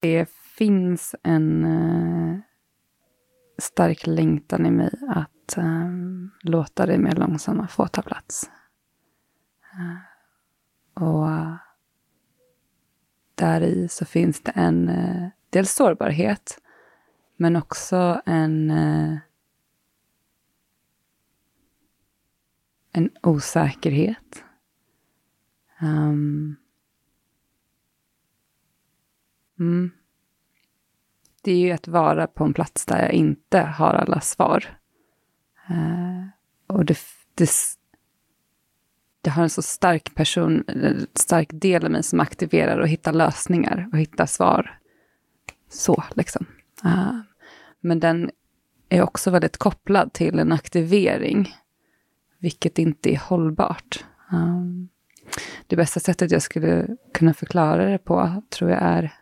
Det finns en eh, stark längtan i mig att eh, låta det mer långsamma få ta plats. Eh, och där i så finns det en uh, dels sårbarhet, men också en eh, en osäkerhet. Um, mm. Det är ju att vara på en plats där jag inte har alla svar. Uh, och det, det, det, har en så stark person, stark del av mig som aktiverar och hittar lösningar och hittar svar. Så, liksom. Uh, men den är också väldigt kopplad till en aktivering vilket inte är hållbart. Um, det bästa sättet jag skulle kunna förklara det på tror jag är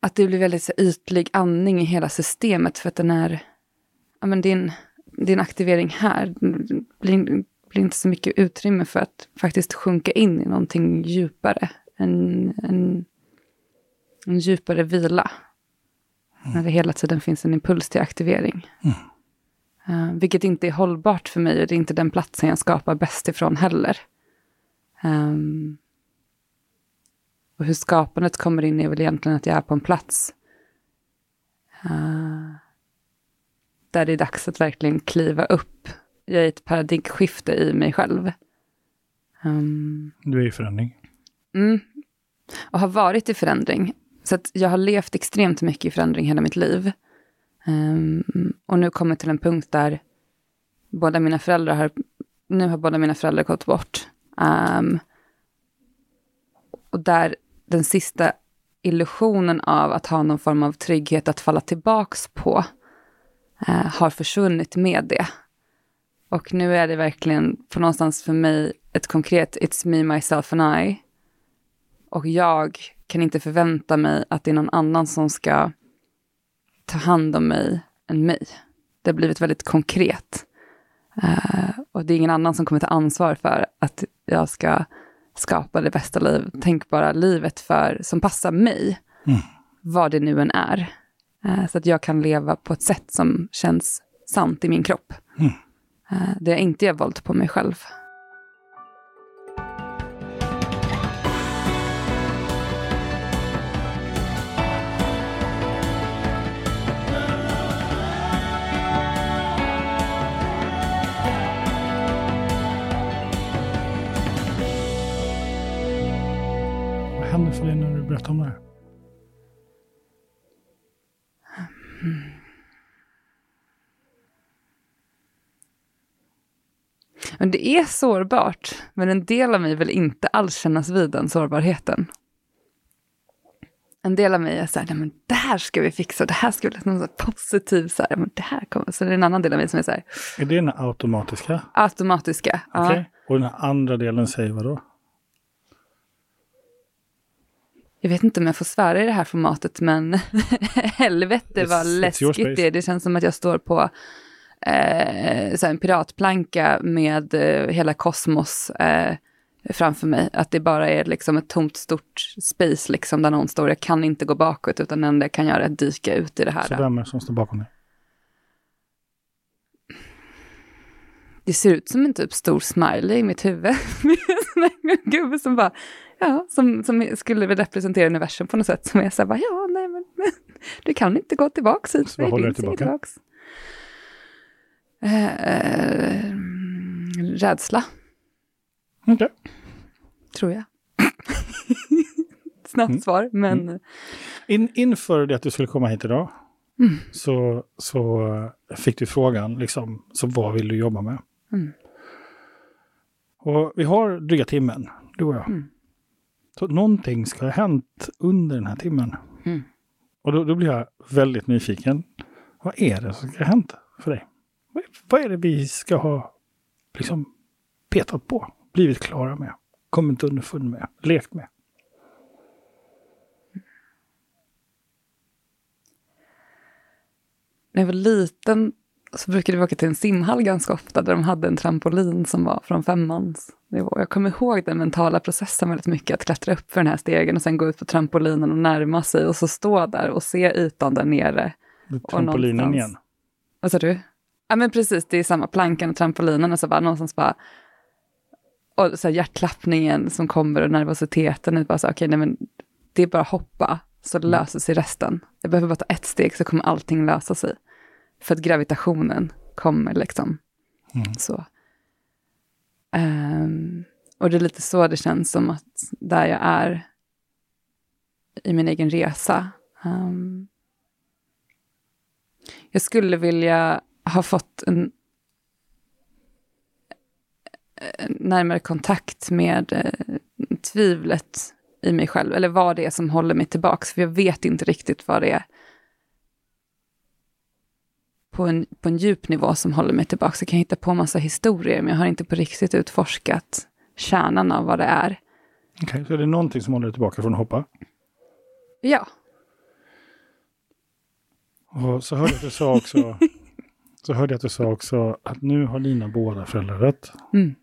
att det blir väldigt så, ytlig andning i hela systemet för att den är, ja men din, din aktivering här blir, blir inte så mycket utrymme för att faktiskt sjunka in i någonting djupare. En, en, en djupare vila. Mm. När det hela tiden finns en impuls till aktivering. Mm. Uh, vilket inte är hållbart för mig och det är inte den platsen jag skapar bäst ifrån heller. Um, och hur skapandet kommer in är väl egentligen att jag är på en plats uh, där det är dags att verkligen kliva upp. Jag är ett paradigmskifte i mig själv. Um, du är i förändring. Mm, och har varit i förändring. Så att jag har levt extremt mycket i förändring hela mitt liv. Um, och nu kommer till en punkt där båda mina föräldrar har, nu har båda mina föräldrar gått bort. Um, och där den sista illusionen av att ha någon form av trygghet att falla tillbaks på eh, har försvunnit med det. Och nu är det verkligen på någonstans för mig ett konkret It's me, myself and I. Och jag kan inte förvänta mig att det är någon annan som ska ta hand om mig än mig. Det har blivit väldigt konkret. Uh, och det är ingen annan som kommer ta ansvar för att jag ska skapa det bästa liv, tänkbara livet för, som passar mig. Mm. Vad det nu än är. Uh, så att jag kan leva på ett sätt som känns sant i min kropp. Mm. Uh, det jag inte gör våld på mig själv. Om det här? Men det är sårbart, men en del av mig vill inte alls kännas vid den sårbarheten. En del av mig är så här, nej men det här ska vi fixa, det här ska bli något positivt, så här, men det här kommer. Så det är en annan del av mig som är så här. Är det den automatiska? Automatiska, okay. ja. Och den andra delen säger vad då? Jag vet inte om jag får svära i det här formatet, men helvete vad it's, läskigt it's det är. Det känns som att jag står på eh, så en piratplanka med eh, hela kosmos eh, framför mig. Att det bara är liksom ett tomt stort space liksom, där någon står. Jag kan inte gå bakåt, utan det enda jag kan göra är att dyka ut i det här. Så vem är det som står bakom dig? Det ser ut som en typ stor smiley i mitt huvud. en gubbe som bara, ja, som, som skulle representera universum på något sätt. Som är så här, bara, ja, nej men, men du kan inte gå tillbaka hit. Så vad håller du tillbaka? Eh, eh, rädsla. Okej. Okay. Tror jag. Snabbt mm. svar, men... Mm. In, inför det att du skulle komma hit idag, mm. så, så fick du frågan, liksom, så vad vill du jobba med? Mm. Och vi har dryga timmen, du och jag. Så någonting ska ha hänt under den här timmen. Mm. Och då, då, blir jag väldigt nyfiken. Vad är det som ska ha hänt för dig? Vad är det vi ska ha liksom petat på, blivit klara med, kommit underfund med, lekt med? När jag var liten så brukade vi åka till en simhall ganska ofta där de hade en trampolin som var från femmans nivå. Jag kommer ihåg den mentala processen väldigt mycket, att klättra upp för den här stegen och sen gå ut på trampolinen och närma sig och så stå där och se ytan där nere. Trampolinen igen? Vad sa du? Ja men precis, det är samma plankan och trampolinen och så bara någonstans bara och så här hjärtklappningen som kommer och nervositeten. är bara så, okay, nej, men det är bara att hoppa så mm. löser sig resten. Jag behöver bara ta ett steg så kommer allting lösa sig. För att gravitationen kommer liksom. Mm. Så. Um, och det är lite så det känns som att där jag är i min egen resa. Um, jag skulle vilja ha fått en, en närmare kontakt med eh, tvivlet i mig själv, eller vad det är som håller mig tillbaks, för jag vet inte riktigt vad det är på en, på en djup nivå som håller mig tillbaka. Jag kan hitta på massa historier, men jag har inte på riktigt utforskat kärnan av vad det är. Okej, okay, så är det någonting som håller dig tillbaka från att hoppa? Ja. Och så hörde jag att du sa också, så hörde jag att du sa också att nu har dina båda föräldrar rätt. Mm.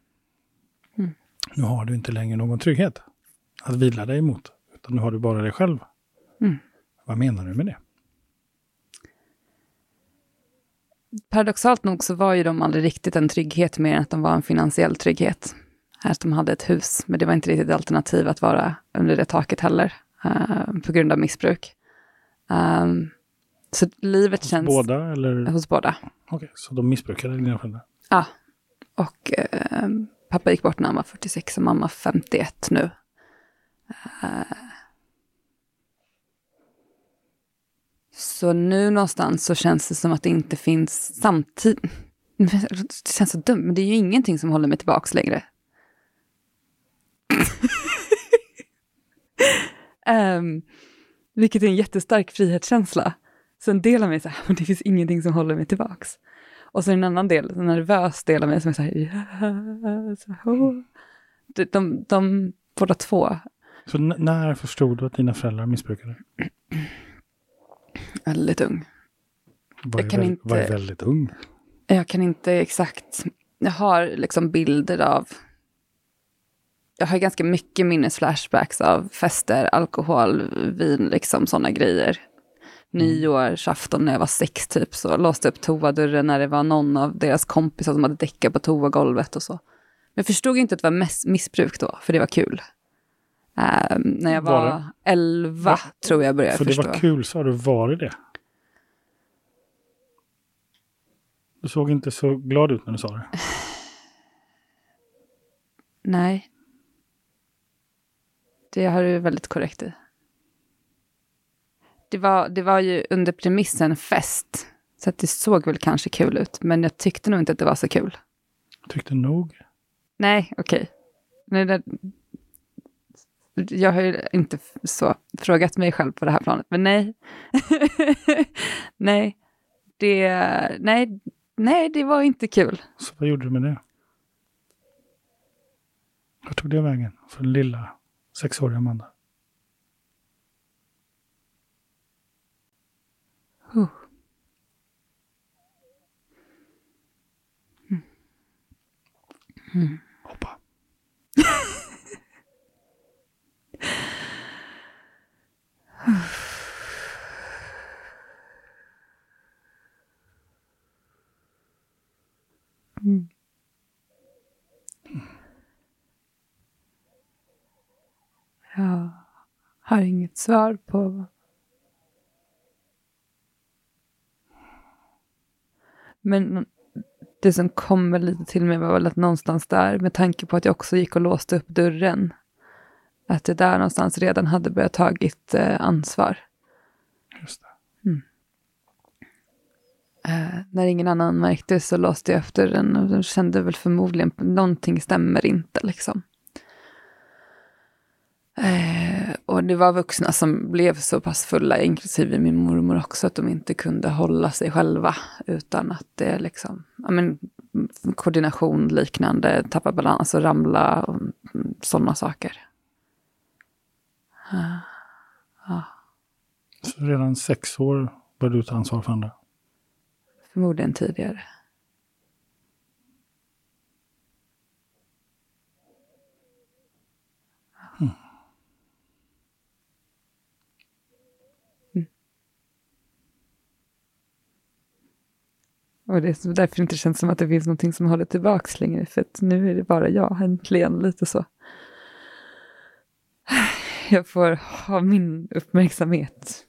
Mm. Nu har du inte längre någon trygghet att vila dig mot, utan nu har du bara dig själv. Mm. Vad menar du med det? Paradoxalt nog så var ju de aldrig riktigt en trygghet mer än att de var en finansiell trygghet. Att de hade ett hus, men det var inte riktigt ett alternativ att vara under det taket heller, uh, på grund av missbruk. Um, så livet hos känns... båda eller? Hos båda. Okej, okay, så de missbrukade dina föräldrar? Ja. Och uh, pappa gick bort när han var 46 och mamma 51 nu. Uh, Så nu någonstans så känns det som att det inte finns samtidigt. Det känns så dumt, men det är ju ingenting som håller mig tillbaks längre. um, vilket är en jättestark frihetskänsla. Så en del av mig säger att det finns ingenting som håller mig tillbaks. Och så en annan del, en nervös del av mig som är så här, yes, oh. de, de, de båda två. Så när förstod du att dina föräldrar missbrukade? väldigt ung. Var jag kan väl, inte, var väldigt ung? Jag kan inte exakt. Jag har liksom bilder av... Jag har ganska mycket minnesflashbacks av fester, alkohol, vin, liksom sådana grejer. Mm. Nyårsafton när jag var sex typ, så låste upp toadörren när det var någon av deras kompisar som hade däckat på toagolvet och så. Men jag förstod inte att det var missbruk då, för det var kul. Um, när jag var, var 11 ja, tror jag började för förstå. För det var kul, sa du. Var det det? Du såg inte så glad ut när du sa det. Nej. Det har du väldigt korrekt i. Det var, det var ju under premissen fest. Så att det såg väl kanske kul ut. Men jag tyckte nog inte att det var så kul. Tyckte nog? Nej, okej. Okay jag har ju inte så frågat mig själv på det här planet, men nej. nej, det, nej, nej, det var inte kul. Så vad gjorde du med det? Vad tog det vägen för den lilla sexåriga Amanda? Uh. Mm. Mm. Mm. Jag har inget svar på Men det som kommer lite till mig var väl att någonstans där, med tanke på att jag också gick och låste upp dörren, att det där någonstans redan hade börjat tagit eh, ansvar. Just det. Eh, när ingen annan märkte så låste jag efter den och kände väl förmodligen att någonting stämmer inte. Liksom. Eh, och det var vuxna som blev så pass fulla, inklusive min mormor också, att de inte kunde hålla sig själva utan att det liksom, ja men, koordination liknande, tappa balans och ramla och sådana saker. Uh. Så redan sex år började du ta ansvar för andra? Förmodligen tidigare. Mm. Och det är därför det inte känns som att det finns någonting som håller tillbaks längre. För att nu är det bara jag, äntligen, lite så. Jag får ha min uppmärksamhet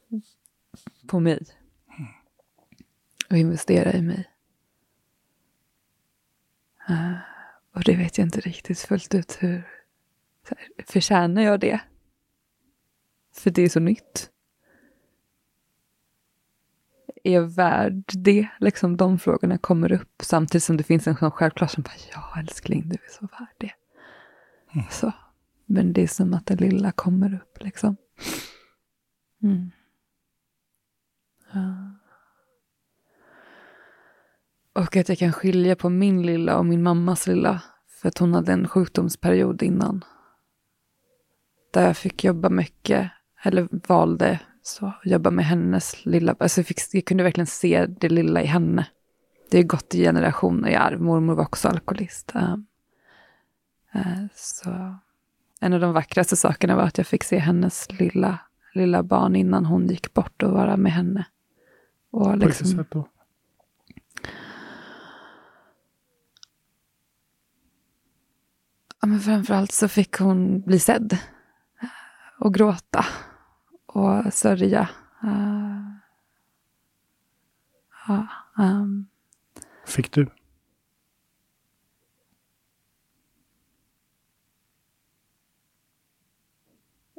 på mig. Och investera i mig. Uh, och det vet jag inte riktigt fullt ut hur... Förtjänar jag det? För det är så nytt är jag värd det? Liksom de frågorna kommer upp samtidigt som det finns en sån självklar som bara, ja älskling, du är så värd det. Mm. Så. Men det är som att det lilla kommer upp liksom. Mm. Ja. Och att jag kan skilja på min lilla och min mammas lilla. För att hon hade en sjukdomsperiod innan. Där jag fick jobba mycket, eller valde så jobba med hennes lilla, alltså jag, fick, jag kunde verkligen se det lilla i henne. Det har gått i generationer i arv. Mormor var också alkoholist. Um, uh, så en av de vackraste sakerna var att jag fick se hennes lilla, lilla barn innan hon gick bort och vara med henne. Och På vilket liksom- sätt då? Men framförallt så fick hon bli sedd och gråta och sörja. Uh, ja, um. Fick du?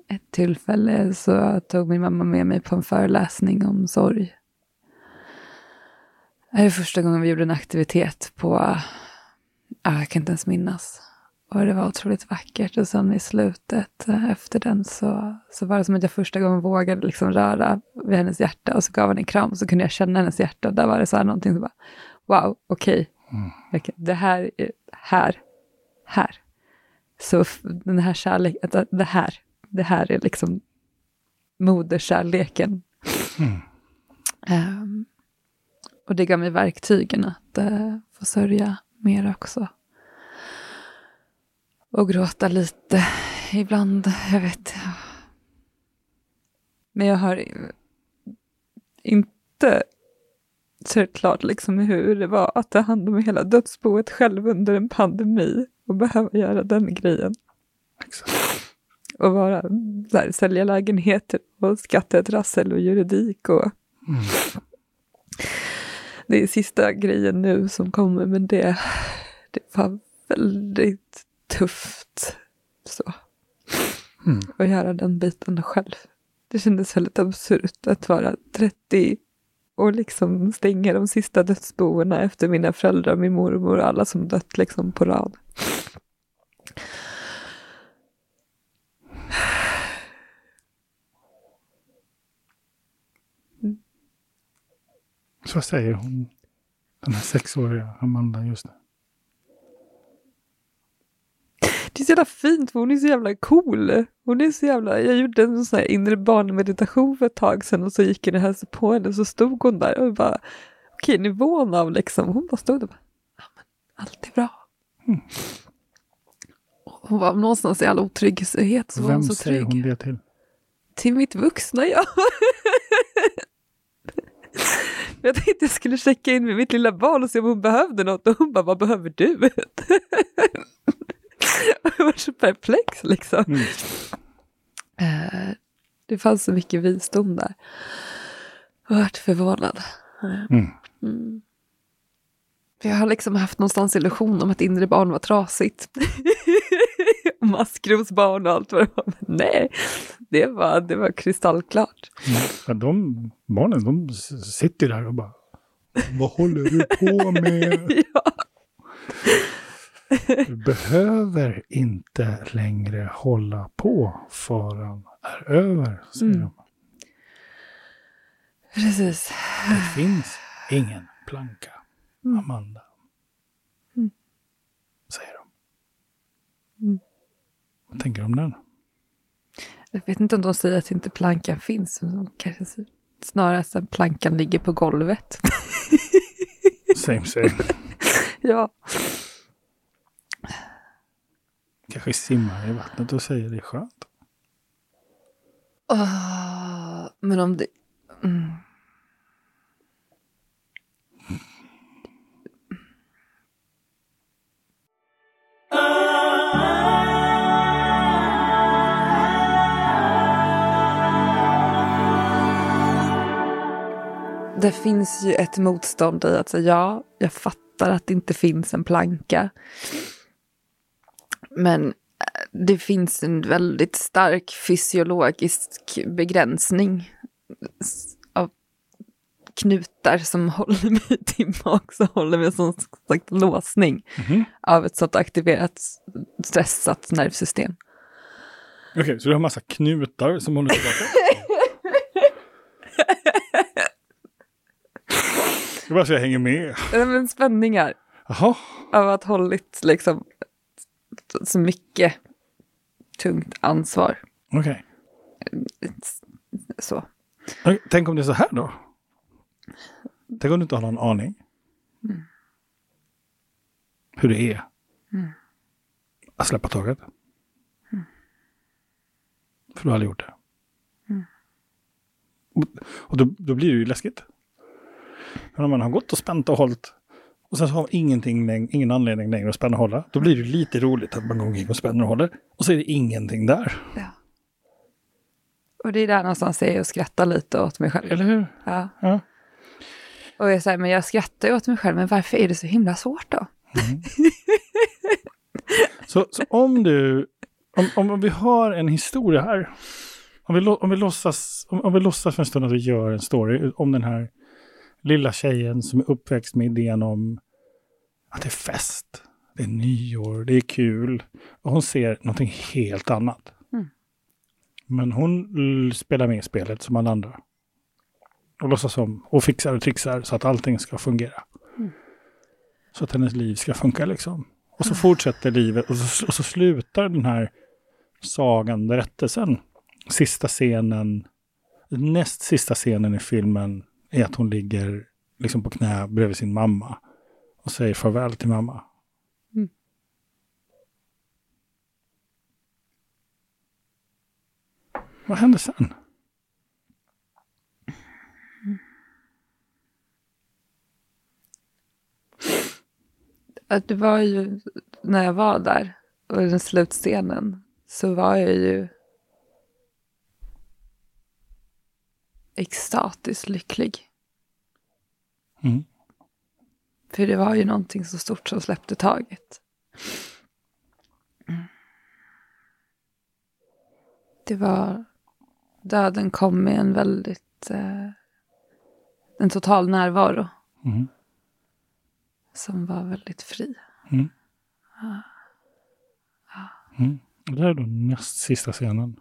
Ett tillfälle så tog min mamma med mig på en föreläsning om sorg. Det är första gången vi gjorde en aktivitet på, jag kan inte ens minnas, och det var otroligt vackert. Och sen i slutet eh, efter den så, så var det som att jag första gången vågade liksom röra vid hennes hjärta och så gav hon en kram och så kunde jag känna hennes hjärta. Där var det så här någonting som bara, wow, okej. Okay. Mm. Det här är här, här. Så den här kärleken, det här, det här är liksom moderskärleken. Mm. Um, och det gav mig verktygen att uh, få sörja mer också och gråta lite ibland. Jag vet. Men jag har inte sett klart liksom hur det var att ta hand om hela dödsboet själv under en pandemi och behöva göra den grejen. Exakt. Och vara så här, sälja lägenheter och skattetrassel och juridik och mm. Det är sista grejen nu som kommer men det, det var väldigt tufft så. Mm. Att göra den biten själv. Det kändes väldigt absurt att vara 30 och liksom stänga de sista dödsboerna efter mina föräldrar, min mormor och alla som dött liksom på rad. Så säger hon, den här sexåriga Amanda just nu? Det är så jävla fint för hon är så jävla cool. Hon är så jävla, jag gjorde en sån här inre barnmeditation för ett tag sedan och så gick jag och hälsade på henne och så stod hon där och bara, okej nivån av liksom, hon bara stod och bara, ja men allt är bra. Mm. Hon var någonstans i all otrygghet så Vem var hon så säger hon det till? Till mitt vuxna jag. Jag tänkte jag skulle checka in med mitt lilla barn och se om hon behövde något och hon bara, vad behöver du? jag var så perplex liksom. Mm. Uh, det fanns så mycket visdom där. Jag varit förvånad. Mm. Mm. Jag har liksom haft någonstans illusion om att inre barn var trasigt. Maskrosbarn och allt vad det var. Men nej, det var, det var kristallklart. Mm. de barnen, de sitter där och bara, vad håller du på med? ja. Du behöver inte längre hålla på faran är över, säger mm. de. Precis. Det finns ingen planka, mm. Amanda. Mm. Säger de. Mm. Vad tänker du om den? Jag vet inte om de säger att inte plankan finns. Men de kanske snarare att plankan ligger på golvet. Same same. ja. Kanske simmar i vattnet och säger det är skönt. Oh, men om det... Mm. Det finns ju ett motstånd i att säga ja, jag fattar att det inte finns en planka. Men eh, det finns en väldigt stark fysiologisk begränsning av knutar som håller mig mag, som håller mig som sagt låsning Mhm. av ett sånt aktiverat stressat nervsystem. Okej, så du har massa knutar som håller tillbaka? Jag bara så jag hänger med. Nej, Men spänningar Jaha, av att hållit liksom så mycket tungt ansvar. okej. Så. Okej, Tänk om det är så här då? Tänk om du inte har någon aning. Hur det är. Att släppa taget. För du har aldrig gjort det. Och, då, då blir det ju läskigt. Men om man har gått och spänt och hållit och sen så har man ingenting, ingen anledning längre att spänna och hålla. Då blir det lite roligt att man går omkring och spänner och håller. Och så är det ingenting där. Ja. Och det är där någonstans jag skrattar lite åt mig själv. Eller hur? Ja. Ja. Och jag säger, men jag skrattar åt mig själv, men varför är det så himla svårt då? Så, så om du, om, om vi har en historia här. Om vi, om, vi låtsas, om, om vi låtsas för en stund att vi gör en story om den här lilla tjejen som är uppväxt med idén om att det är fest, det är nyår, det är kul. Och hon ser någonting helt annat. Mm. Men hon spelar med i spelet som alla andra. Och låtsas om och fixar och trixar så att allting ska fungera. Så att hennes liv ska funka liksom. Och så fortsätter livet och så, och så slutar den här sagan, berättelsen. Sista scenen, näst sista scenen i filmen är att hon ligger liksom på knä bredvid sin mamma och säger farväl till mamma. Mm. Vad händer sen? Att det var ju, när jag var där, och den slutscenen, så var jag ju extatiskt lycklig. Mm. För det var ju någonting så stort som släppte taget. Det var... Döden kom med en väldigt... Eh, en total närvaro Mm. som var väldigt fri. Mm. Och det här är då näst sista scenen.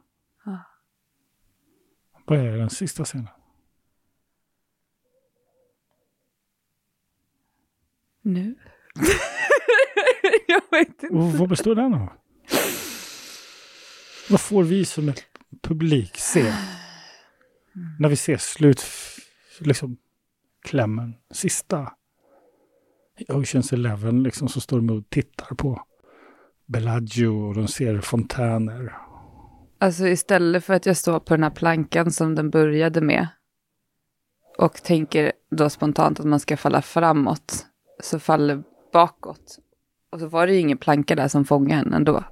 Vad är den sista scenen? Nu? jag vet inte. Och vad består den av? Vad får vi som publik se? När vi ser slut, liksom klämmen, sista Oceans Eleven, liksom så står de och tittar på Bellagio och de ser fontäner. Alltså istället för att jag står på den här plankan som den började med och tänker då spontant att man ska falla framåt så faller bakåt. Och så var det ju ingen planka där som fångade en ändå.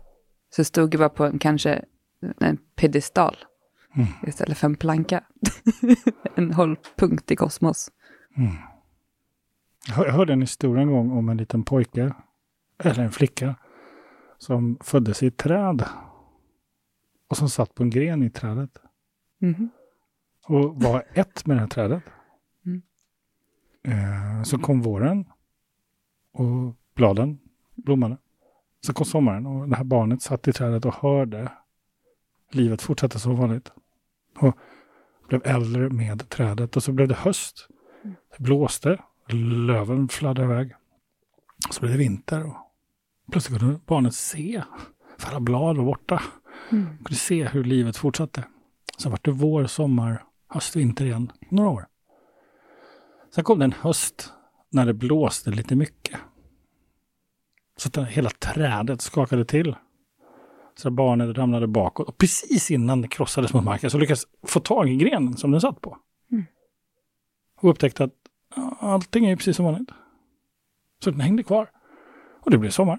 Så stod jag bara på en kanske en pedestal Mm. istället för en planka. en hållpunkt i kosmos. Jag hör- jag hörde en historia en gång om en liten pojke, eller en flicka, som föddes i ett träd. Och som satt på en gren i trädet. Mhm. Och var ett med det här trädet. Mm. Eh, så kom våren. Och bladen blommade. Så kom sommaren och det här barnet satt i trädet och hörde livet fortsätta som vanligt. Och blev äldre med trädet. Och så blev det höst. Det blåste. Löven fladdrade iväg. Så blev det vinter. Och plötsligt kunde barnet se. För alla blad var borta. Mm. Kunde se hur livet fortsatte. Sen var det vår, sommar, höst, vinter igen. Några år. Sen kom det en höst när det blåste lite mycket. Så att hela trädet skakade till. Så barnet ramlade bakåt. Och precis innan det krossades mot marken så lyckades få tag i grenen som den satt på. Mm. Och upptäckte att allting är precis som vanligt. Så den hängde kvar. Och det blev sommar.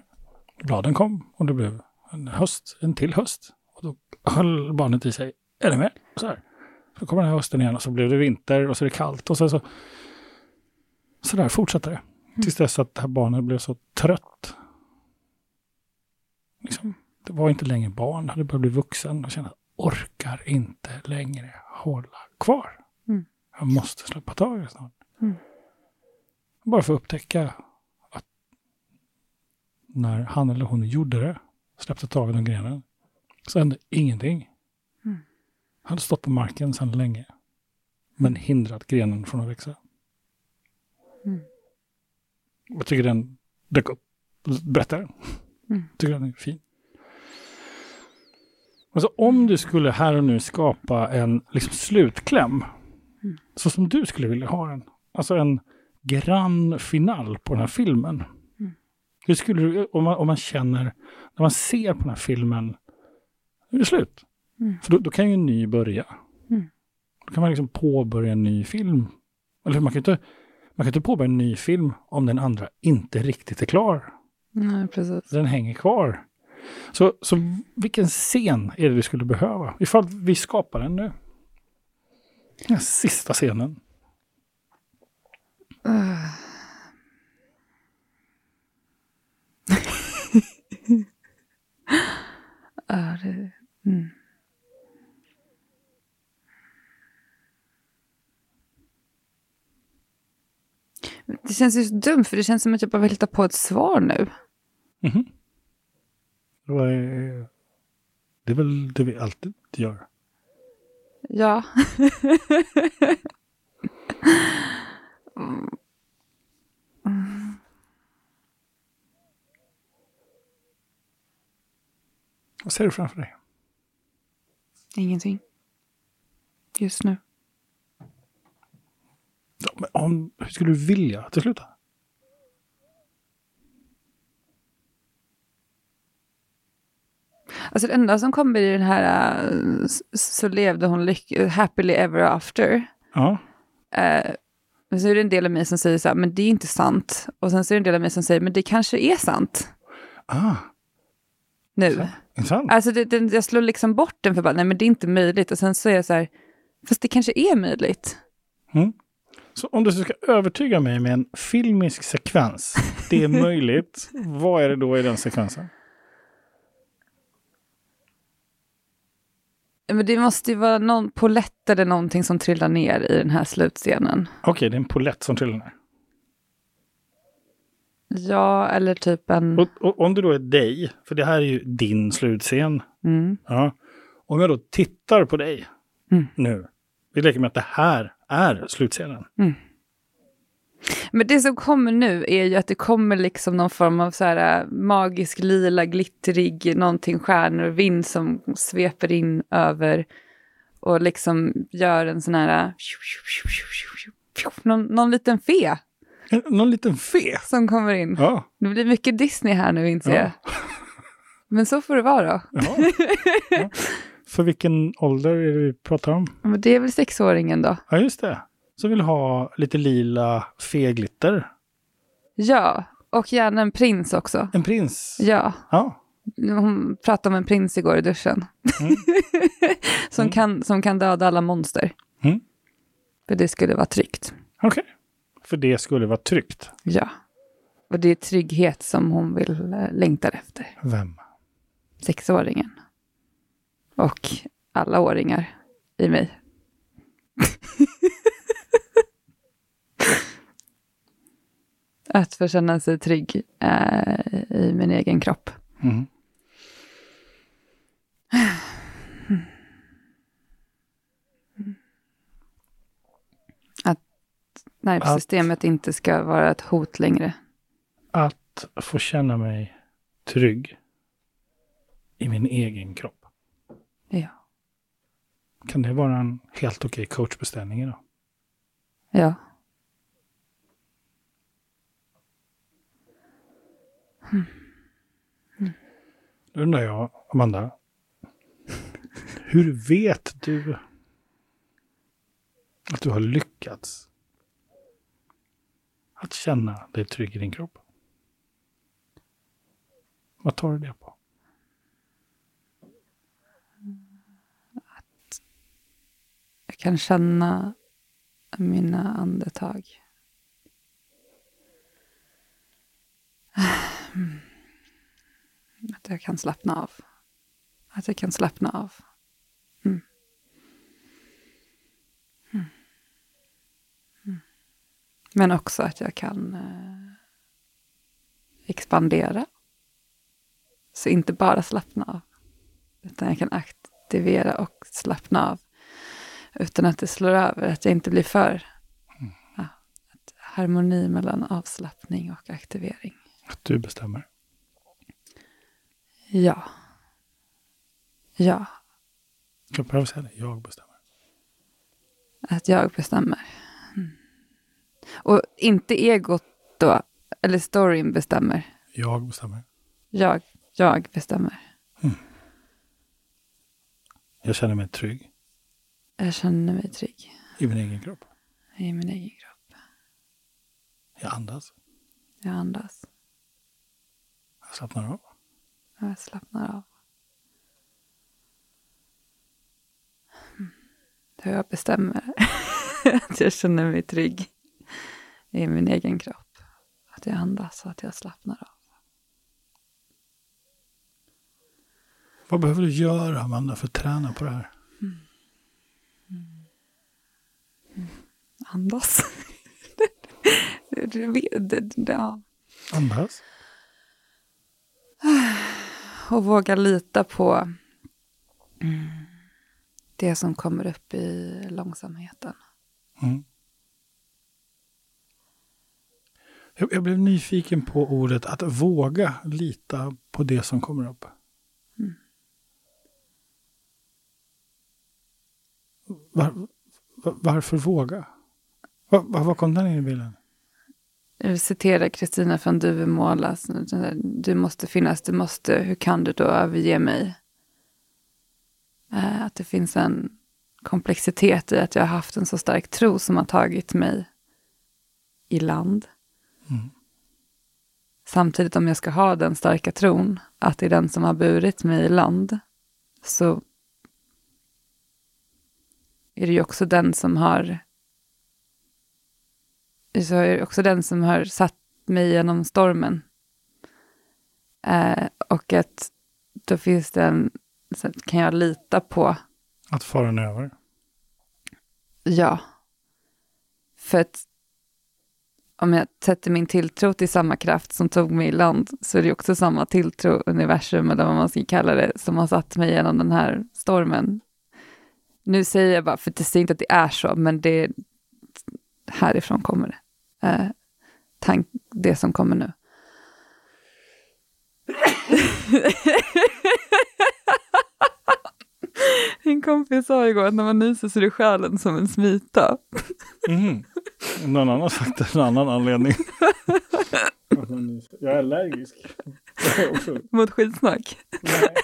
Bladen kom och det blev en höst, en till höst. Och då höll barnet i sig, är det med? Så här. Så kommer den här hösten igen och så blev det vinter och så är det kallt och så, så, så där fortsatte det. Tills dess att det här barnet blev så trött. Liksom, det var inte längre barn, hade börjat bli vuxen och kände orkar inte längre hålla kvar. Mm. Jag måste släppa taget snart. Mm. Bara för att upptäcka att när han eller hon gjorde det, släppte taget om grenen, så hände ingenting. Mm. Han hade stått på marken sedan länge, men hindrat grenen från att växa. Mm. Jag tycker den dök upp. Berättar den. Mm. Tycker den är fin. Alltså om du skulle här och nu skapa en liksom, slutkläm, Mm. så som du skulle vilja ha den, alltså en grann final på den här filmen. Hur skulle du, om man, om man känner, när man ser på den här filmen, nu är det slut. Mm. För då, då kan ju en ny börja. Mm. Då kan man liksom påbörja en ny film. Eller man kan inte, man kan inte påbörja en ny film om den andra inte riktigt är klar. Nej, precis. Den hänger kvar. Så, så vilken scen är det vi skulle behöva? Ifall vi skapar den nu. Den sista scenen. Uh. Det, mm. det känns ju så dumt, för det känns som att jag bara vill hitta på ett svar nu. Vad är- Det är väl det vi alltid gör. Ja. Vad ser du framför dig? Ingenting. Just nu. Ja, men om, hur skulle du vilja att det slutar? Alltså det enda som kommer i den här s- så levde hon lyck- happily ever after. Ja. Eh, men så är det en del av mig som säger så här, men det är inte sant. Och sen så är det en del av mig som säger, men det kanske är sant Ah, nu. intressant. Alltså det, den, jag slår liksom bort den för bara, nej men det är inte möjligt. Och sen så är jag så här, fast det kanske är möjligt. Så om du ska övertyga mig med en filmisk sekvens, det är möjligt, vad är det då i den sekvensen? Men det måste ju vara någon polett eller någonting som trillar ner i den här slutscenen. Okej, det är en polett som trillar ner. Ja, eller typ en... Och, och om det då är dig, för det här är ju din slutscen. Mm. Ja. Om jag då tittar på dig Mm. nu, vi leker med att det här är slutscenen. Men det som kommer nu är ju att det kommer liksom någon form av så här äh, magisk lila glittrig, någonting stjärnor vind som sveper in över och liksom gör en sån här äh, någon, någon liten fe Någon liten fe. som kommer in. Ja. Det blir mycket Disney här nu inser Ja. jag. Men så får det vara då. ja. ja. För vilken ålder är det vi pratar om? Men det är väl sexåringen då? Ja, just det. Så vill ha lite lila feglitter. Ja, och gärna en prins också. En prins. Ja, Ja. hon pratade om en prins igår i duschen. Mm. som, Mm. Kan, som kan döda alla monster. Mm. För det skulle vara tryggt. Okej. För det skulle vara tryggt. Ja. Och det är trygghet som hon vill eh, längtar efter. Vem? Sexåringen. Och alla åringar i mig. Att få känna sig trygg eh, i min egen kropp. Mm. Nervsystemet inte ska vara ett hot längre. Att få känna mig trygg i min egen kropp. Ja. Kan det vara en helt okej coachbeställning idag? Ja. Mm. Mm. Då undrar jag, Amanda, hur vet du att du har lyckats att känna dig trygg i din kropp? Vad tar du det på? Att jag kan känna mina andetag. Att jag kan slappna av. Att jag kan slappna av. Mm. Mm. Mm. Men också att jag kan eh, expandera. Så inte bara slappna av. Utan jag kan aktivera och slappna av. Utan att det slår över, att jag inte blir för. Ja, harmoni mellan avslappning och aktivering. Att du bestämmer? Ja. Ja. Jag behöver säga det, jag bestämmer. Att jag bestämmer. Och inte egot då, eller storyn bestämmer. Jag bestämmer. Jag, jag bestämmer. Mm. Jag känner mig trygg. Jag känner mig trygg. I min egen kropp. I min egen kropp. Jag andas. Jag andas. Jag slappnar av. Jag slappnar av. Hur jag bestämmer att jag känner mig trygg i min egen kropp. Att jag andas och att jag slappnar av. Vad behöver du göra, Amanda, för att träna på det här? Mm. Mm. Andas. ja. Andas. Och våga lita på mm, det som kommer upp i långsamheten. Mm. Jag, jag, blev nyfiken på ordet att våga lita på det som kommer upp. Mm. Var, var, varför våga? Var, var, kom den in i bilden? Jag citerar Kristina från Duvemåla. Du måste finnas, du måste, hur kan du då överge mig? Eh, att det finns en komplexitet i att jag har haft en så stark tro som har tagit mig i land. Mm. Samtidigt om jag ska ha den starka tron, att det är den som har burit mig i land, så är det ju också den som har så är det också den som har satt mig genom stormen. Eh, och att då finns det en, så kan jag lita på. Att faran är över? Ja. För att om jag sätter min tilltro till samma kraft som tog mig i land så är det också samma tilltro, universum eller vad man ska kalla det, som har satt mig genom den här stormen. Nu säger jag bara, för det säger inte att det är så, men det, härifrån kommer det. Eh, tank, det som kommer nu. Min kompis sa igår att när man nyser så är det själen som en smita. Mm. Någon annan har sagt en annan anledning. Jag är allergisk. Mot skitsnack? Nej,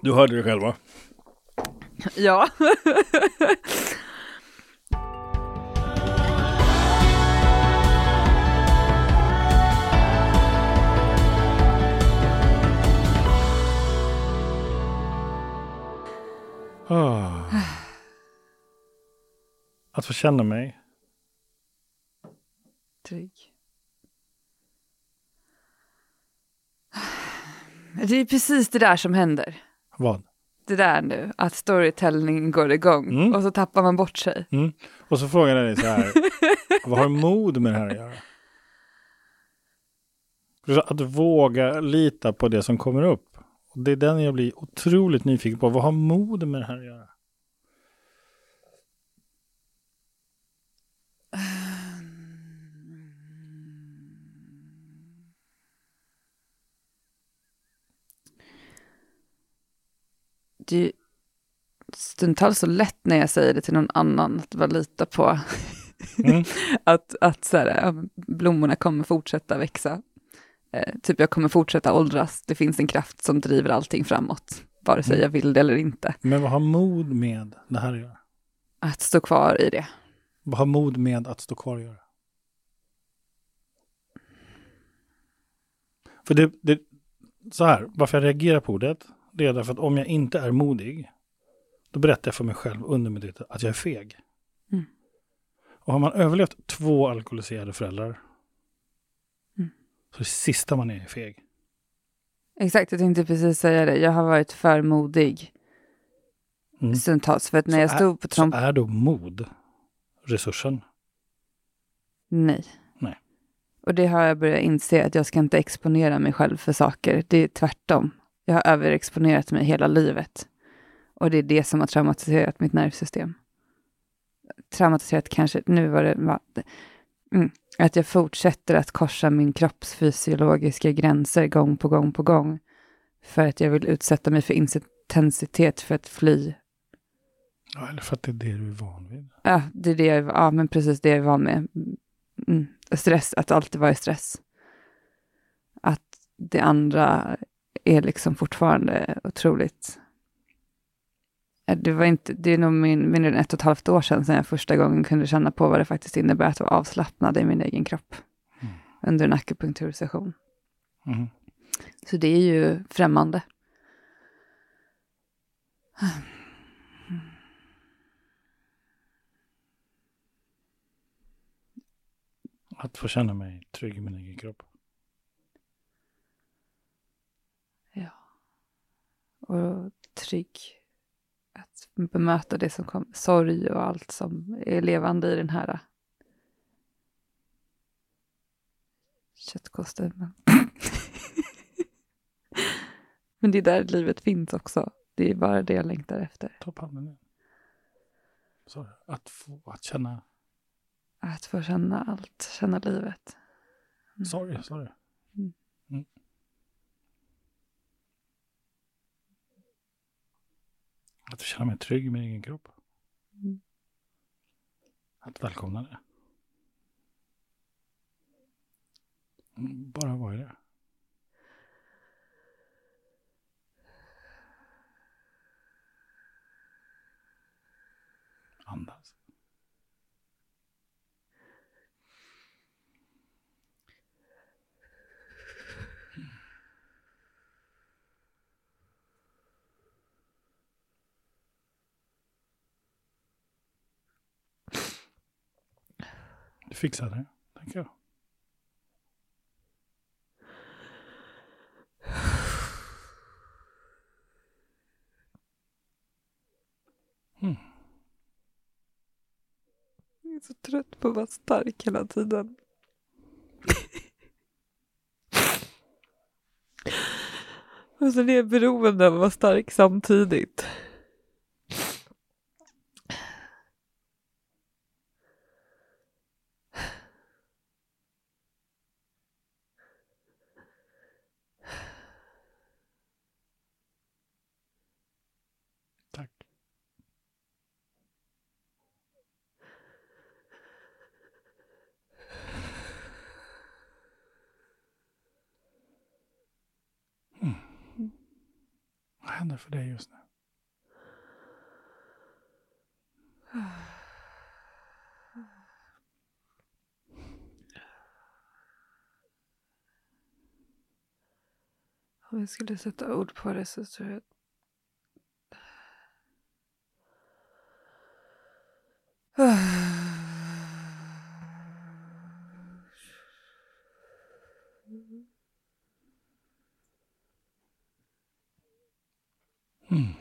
du hörde det själv va? Ja. Oh. Att få känna mig. Trygg. Det är precis det där som händer. Vad? Det där nu, att storytelling går igång mm. och så tappar man bort sig. Mm. Och så frågar jag dig så här, vad har mod med det här att göra? Att våga lita på det som kommer upp. Det är den jag blir otroligt nyfiken på. Vad har mod med det här att göra? Det är stundtals så lätt när jag säger det till någon annan att bara lita på Mm. att att så här, blommorna kommer fortsätta växa. Eh, typ jag kommer fortsätta åldras. Det finns en kraft som driver allting framåt. Vare sig mm. jag vill det eller inte. Men vad har mod med det här att göra? Att stå kvar i det. Vad har mod med att stå kvar att göra? För det, det, så här, varför jag reagerar på ordet, det är därför att om jag inte är modig, då berättar jag för mig själv undermedvetet att jag är feg. Mm. Och har man överlevt två alkoholiserade föräldrar. Så det sista man är är feg. Exakt, jag tänkte precis säga det. Jag har varit för modig mm. stundtals. För att när så jag stod på tromp... Så är då mod resursen? Nej. Nej. Och det har jag börjat inse att jag ska inte exponera mig själv för saker. Det är tvärtom. Jag har överexponerat mig hela livet. Och det är det som har traumatiserat mitt nervsystem. Traumatiserat kanske, nu var det... Mm, att jag fortsätter att korsa min kroppsfysiologiska gränser gång på gång på gång. För att jag vill utsätta mig för intensitet för att fly. Ja, eller för att det är det du är van vid. Ja, det är det jag, ja men precis det jag är van med. Mm. Stress, att alltid vara i stress. Att det andra är liksom fortfarande otroligt det, var inte, det är nog min, mindre än ett och ett halvt år sedan, sedan jag första gången kunde känna på vad det faktiskt innebär att vara avslappnad i min egen kropp. Mm. Under en akupunktursession. Mm. Så det är ju främmande. Att få känna mig trygg i min egen kropp. Ja. Och trygg att bemöta det som kommer, sorg och allt som är levande i den här köttkostymen. Men det är där livet finns också. Det är bara det jag längtar efter. Ta handen nu. Så, att få att känna. Att få känna allt, känna livet. Mm. Sorry, sorry. Mm. Mm. Att känna mig trygg i min egen kropp. Mm. Att välkomna det. Bara vara i det. Andas. Du fixar det, tänker jag. Mm. Jag är så trött på att vara stark hela tiden. Och så är jag beroende av att vara stark samtidigt. händer för dig just nu? Om jag skulle sätta ord på det så tror jag Mm.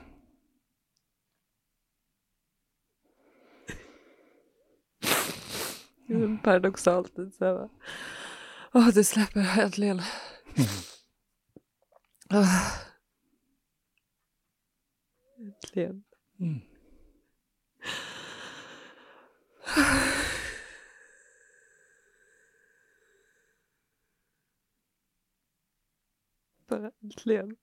Mm. Paradoxalt. Så här, Åh, det släpper äntligen. Mm. Oh. Äntligen. Mm. Bara äntligen.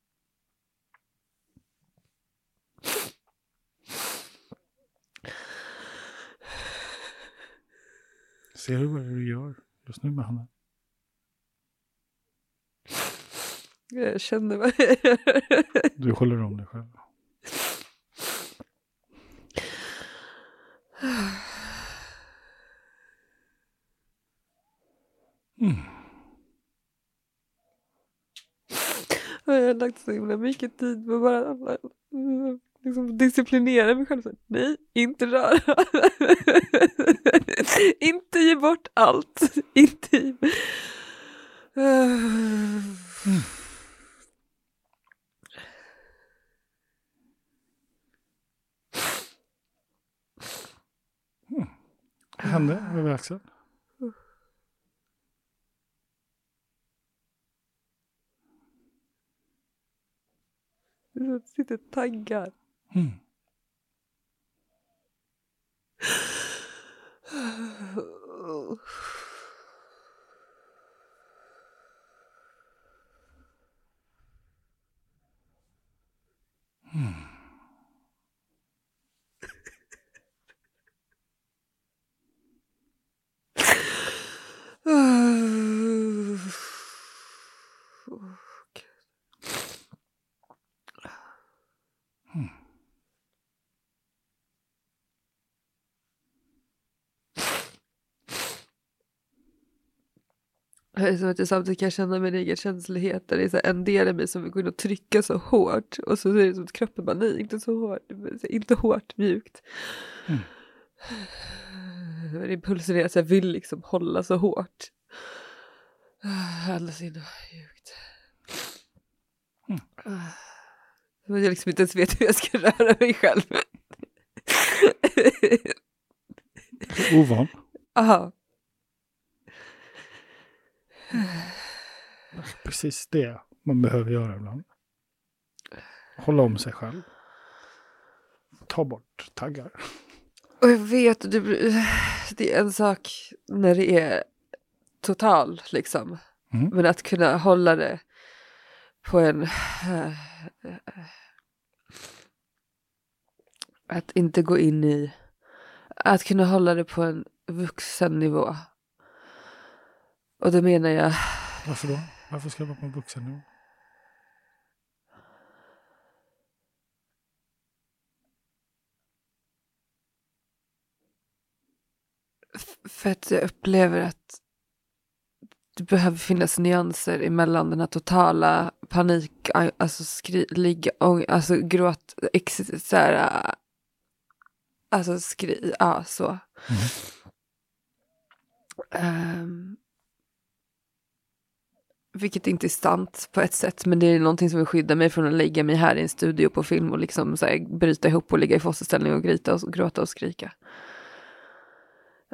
Ser du vad du gör just nu med handen? Jag känner vad jag gör. Du håller om dig själv. Mm. Jag har lagt så himla mycket tid på bara liksom disciplinera mig själv. Så, Nej, inte röra. inte ge bort allt. Inte ge... Vad hände över axeln? Det sitter taggar. Mm. Mm. Som att jag samtidigt kan känna min egen känslighet. Där det är så en del av mig som vill gå in och trycka så hårt. Och så är det som att kroppen bara nej, inte så hårt. Inte hårt, mjukt. Mm. Men impulsen är att jag vill liksom hålla så hårt. Andas in och mjukt. Mm. Men jag liksom inte ens vet hur jag ska röra mig själv. Ovan. Aha. Precis det man behöver göra ibland. Hålla om sig själv. Ta bort taggar. Och jag vet, det, det är en sak när det är total liksom. Mm. Men att kunna hålla det på en... äh, att inte gå in i... Att kunna hålla det på en vuxen nivå. Och då menar jag... Varför då? Varför ska jag vara på en vuxennivå? För att jag upplever att det behöver finnas nyanser emellan den här totala panik, alltså skri, ligga, alltså gråt, ex, så här, alltså skri, ja så. Mm. Um, vilket inte är sant på ett sätt, men det är någonting som vill skydda mig från att lägga mig här i en studio på film och liksom så här, bryta ihop och ligga i fosterställning och gryta och gråta och skrika.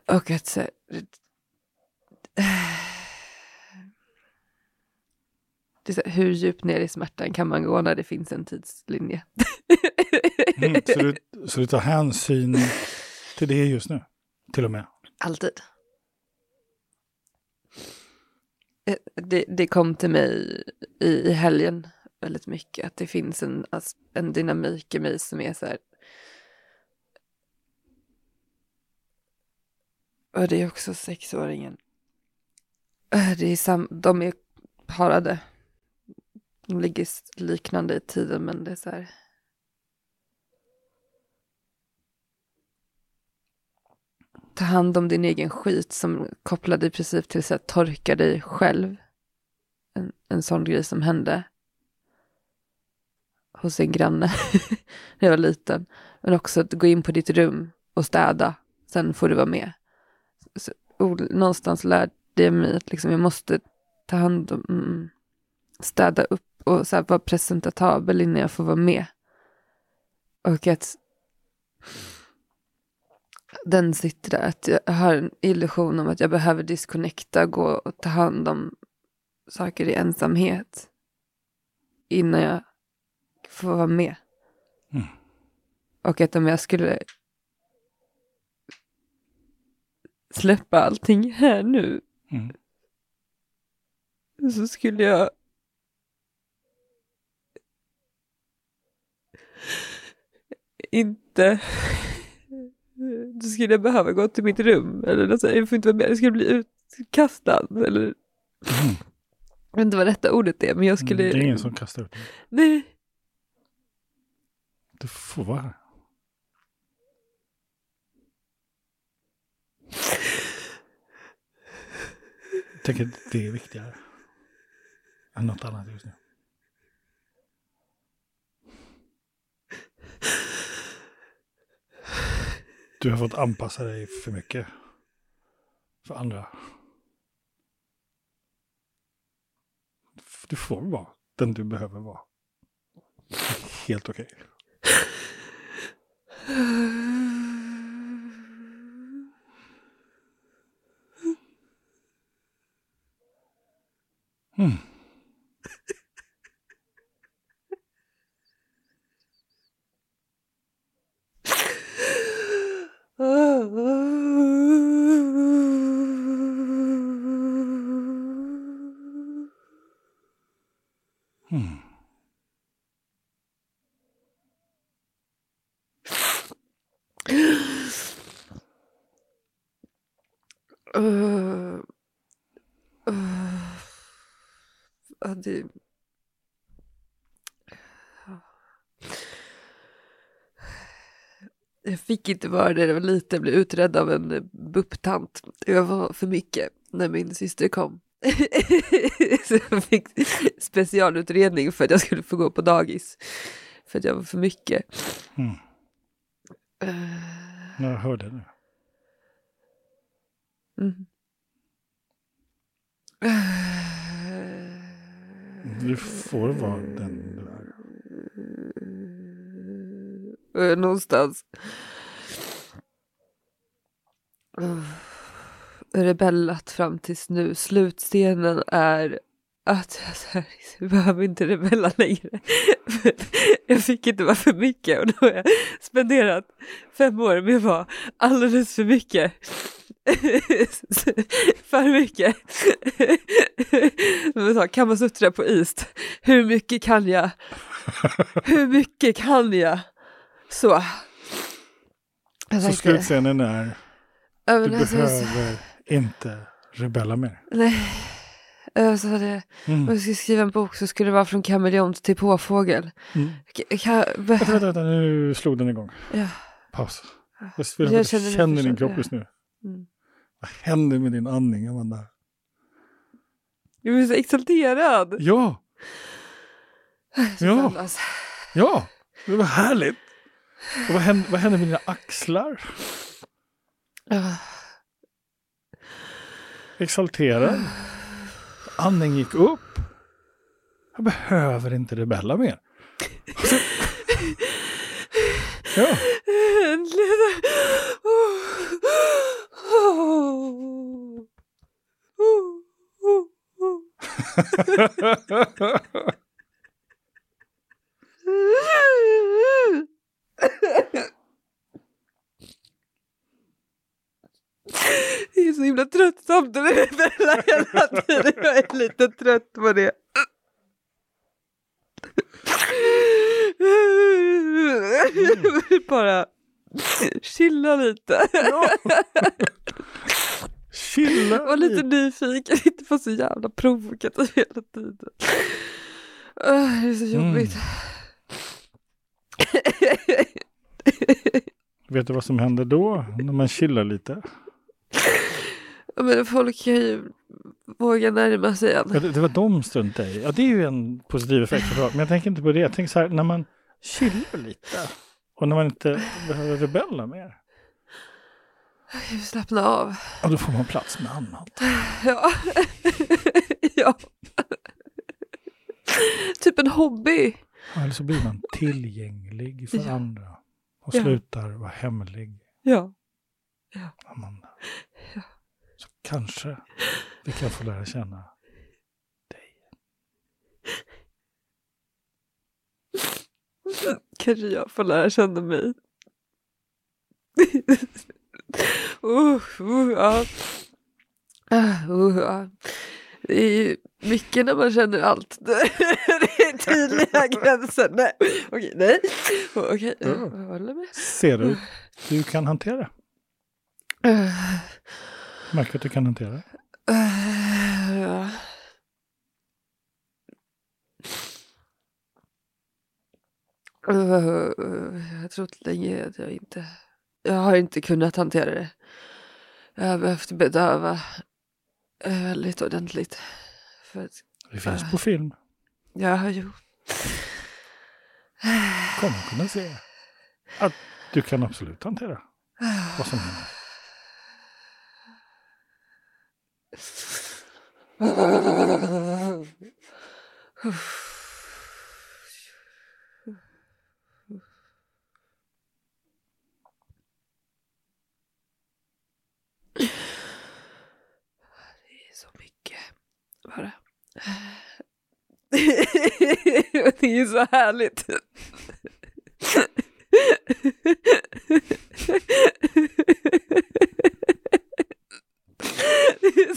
Och att så här, det är så här, hur djupt ner i smärtan kan man gå när det finns en tidslinje? Mm, så, du, så du tar hänsyn till det just nu? Till och med? Alltid. Eh, Eh, det, det kom till mig i, i helgen väldigt mycket. Att det finns en, alltså, en dynamik i mig som är så här. Och det är också sexåringen. Eh, det är sam, de är parade. De ligger liknande i tiden men det är så här. Ta hand om din egen skit som kopplade i princip till att torka dig själv. En, en sån grej som hände. Hos en granne när jag var liten. Men också att gå in på ditt rum och städa. Sen får du vara med. Så, och, någonstans lärde jag mig att liksom, jag måste ta hand om, mm, mm, städa upp och så här, vara presentatabel innan jag får vara med. Och att den sitter där, att jag har en illusion om att jag behöver disconnecta, gå och ta hand om saker i ensamhet innan jag får vara med. Mm. Och att om jag skulle släppa allting här nu Mm. så skulle jag inte då skulle jag behöva gå till mitt rum. Eller något sånt. Jag får inte vara med, jag skulle bli utkastad. Eller... Jag vet inte vad rätta ordet är, men jag skulle... Det är ingen som kastar ut dig. Nej. Du får vara här. Jag tänker att det är viktigare än något annat just nu. Du har fått anpassa dig för mycket för andra. Du får vara den du behöver vara. Helt okej. Okay. Hmm. Hmm. Uh, uh, det... Jag fick inte vara det, det var lite, jag blev utredd av en BUP-tant. Det var för mycket när min syster kom. så jag fick specialutredning för att jag skulle få gå på dagis. För att jag var för mycket. Mm. Uh... Jag hörde det. Mm. Du får vara den Eh, någonstans. Eh, rebellat fram tills nu. Slutstenen är att jag, jag behöver inte rebella längre. jag fick inte vara för mycket och då har jag spenderat fem år med att vara alldeles för mycket. för mycket. kan man suttra på is? Hur mycket kan jag? Hur mycket kan jag? Så. Jag så slutscenen är, du alltså, behöver inte rebella mer. Nej. Så det, mm. Om jag skulle skriva en bok så skulle det vara från kameleont till påfågel. Mm. Kan, vänta, vänta, vänta, nu slog den igång. Ja. Paus. Jag, jag, jag känner, känner din kropp just nu. Mm. Vad händer med din andning, Amanda? Jag blir så exalterad. Ja. Ja. Ja, det var härligt. Och vad händer, vad händer med dina axlar? Exalterad. Andning gick upp. Jag behöver inte rebella mer. ja. Äntligen. Det är så himla tröttsamt att rebella hela tiden. Lite trött på det. Bara chilla lite. Ja. Chilla Var lite nyfiken, inte vara så jävla provokativ hela tiden. Det är så jobbigt. Mm. Vet du vad som händer då, när man chillar lite? Ja, men folk kan ju våga närma sig en. Ja, det, det var de struntade i. Ja, det är ju en positiv effekt. Men jag tänker inte på det. Jag tänker så här, när man chillar lite och när man inte behöver rebella mer. Slappna av. Ja, då får man plats med annat. Ja. ja. typ en hobby. Ja, eller så blir man tillgänglig för ja. andra och slutar vara hemlig. Ja. ja. Amanda. Kanske vi kan få lära känna dig. Kanske jag får lära känna mig. uh, uh, ja. Uh, ja. Det är ju mycket när man känner allt. det är tydliga gränser. Nej, okej, nej. Okej, jag håller med. Ser du? Du kan hantera det. Märker att du kan hantera det? Uh. Uh, jag tror inte länge att jag inte... Jag har inte kunnat hantera det. Jag har behövt bedöva väldigt ordentligt. För att, det finns på film. Ja, jo. Kommer kunna se att du kan absolut hantera vad som händer. Det är så mycket bara. Det är så härligt.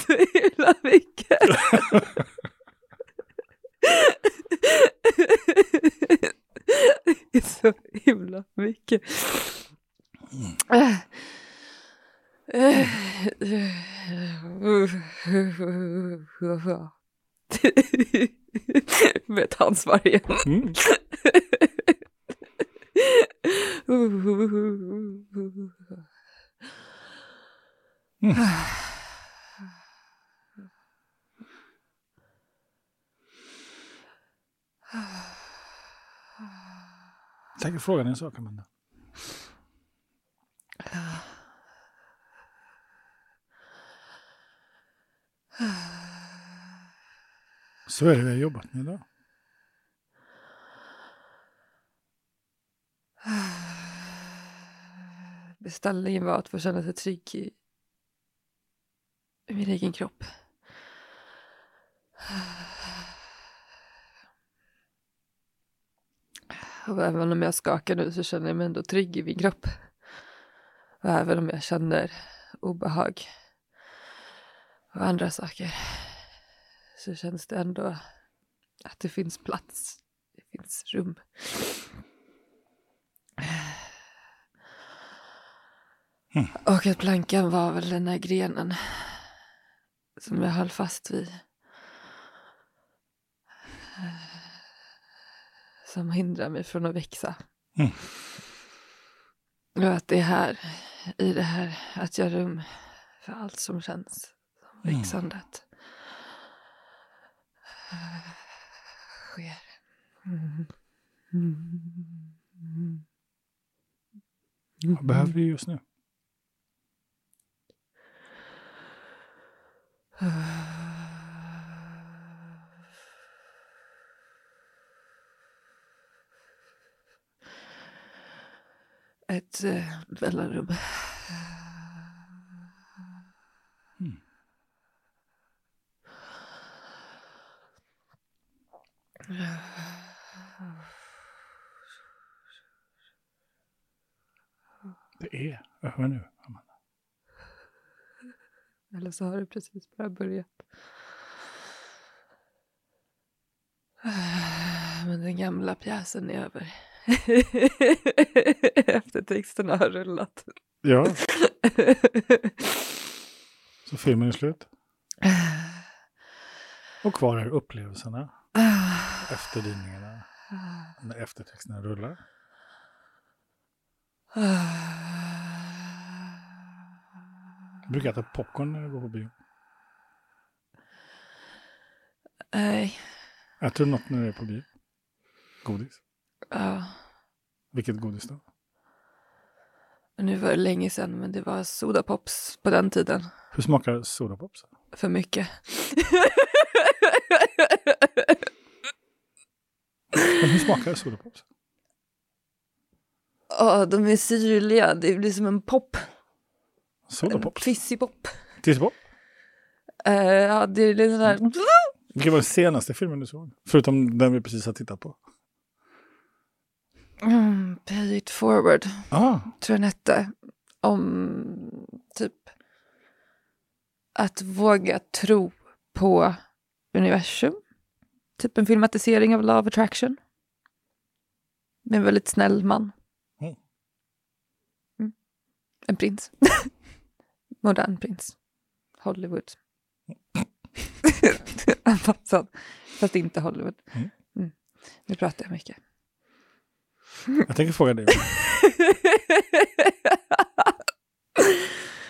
Så himla mycket. Det är så himla mycket. Med ett ansvar igen. Mm. Mm. Tänk frågan en sak, Amanda. Så är det vi har jobbat med idag. Beställningen var att få känna sig trygg i min egen kropp. Och även om jag skakar nu så känner jag mig ändå trygg i min kropp. Och även om jag känner obehag och andra saker så känns det ändå att det finns plats. Det finns rum. Mm. Och att plankan var väl den här grenen som jag höll fast vid. Som hindrar mig från att växa. Mm. Och att det är här, i det här, att göra rum för allt som känns som mm. växandet. Mm. Sker. Mm. Vad behöver du just nu? Ett eh, mellanrum. Mm. Det är över nu, Amanda. Eller så har det precis bara börjat. Men den gamla pjäsen är över. Eftertexterna har rullat. Ja. Så filmen är slut. Och kvar är upplevelserna. Efterdyningarna. När eftertexterna rullar. Jag brukar äta popcorn när jag går på bio. Nej. Äter du något när du är på bio? Godis? Ja. Vilket godis då? Nu var det länge sedan, men det var sodapops på den tiden. Hur smakar sodapops? För mycket. men hur smakar sodapops? Ja, de är syrliga. Det blir som en pop. Sodapops? Fizzypop. Fizzypop? Uh, ja, det är lite sådär... Vilken var den senaste filmen du såg? Förutom den vi precis har tittat på. Mm, pay it forward, ah. tror jag den hette. Om typ att våga tro på universum. Typ en filmatisering av Love Attraction. Med en väldigt snäll man. Mm. En prins. Modern prins. Hollywood. Anpassad. Fast inte Hollywood. Mm. Nu pratar jag mycket. Jag tänker fråga dig.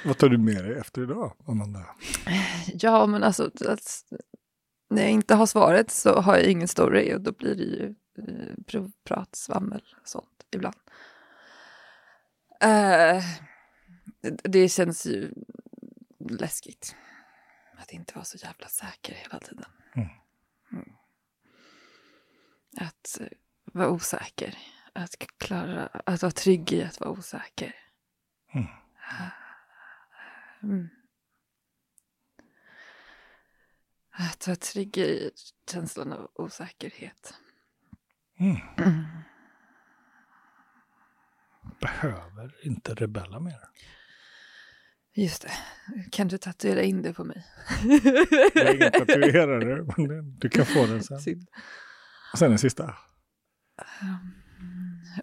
Vad tar du med dig efter idag, Amanda? Ja, men alltså, när jag inte har svaret så har jag ingen story och då blir det ju eh, provprat, svammel och sånt ibland. Uh, det känns ju läskigt. Att inte vara så jävla säker hela tiden. Mm. Mm. Att uh, vara osäker. Att klara, att vara trygg i att vara osäker. Mm. Mm. Att vara trygg i känslan av osäkerhet. Mm. Mm. Behöver inte rebella mer. Just det. Kan du tatuera in det på mig? Jag är ingen tatuerare, men du kan få den sen. Synd. Och sen den sista. Um,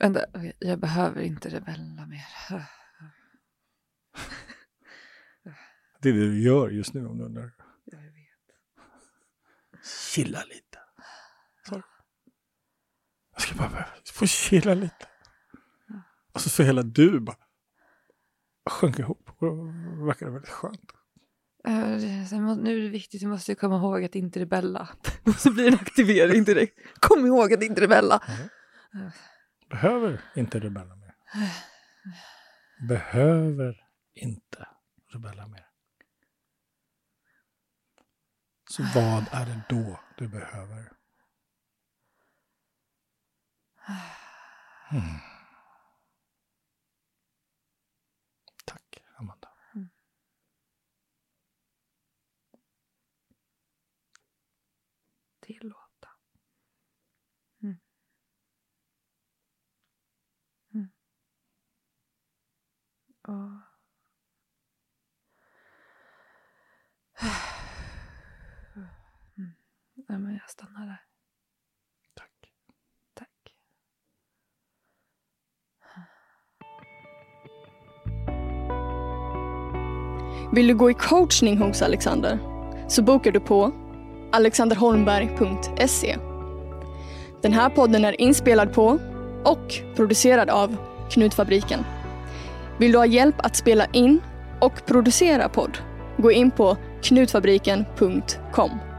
vänta, jag behöver inte rebella mer. Det är det du gör just nu om du undrar. Jag vet. Chilla lite. Så. Jag ska bara få chilla lite. Och så, hela du bara sjönk ihop. Och då verkade väldigt skönt. Nu är det viktigt, du måste komma ihåg att inte rebella. Och så blir det en aktivering direkt. Kom ihåg att inte rebella. Mm. Behöver inte rebella mer. Behöver inte rebella mer. Så vad är det då du behöver? Mm. Tack, Amanda. Mm. Tillåta. Och Nej, men jag stannar där. Tack. Tack. Vill du gå i coachning hos Alexander? Så bokar du på alexanderholmberg.se. Den här podden är inspelad på och producerad av Knutfabriken. Vill du ha hjälp att spela in och producera podd? Gå in på knutfabriken.com.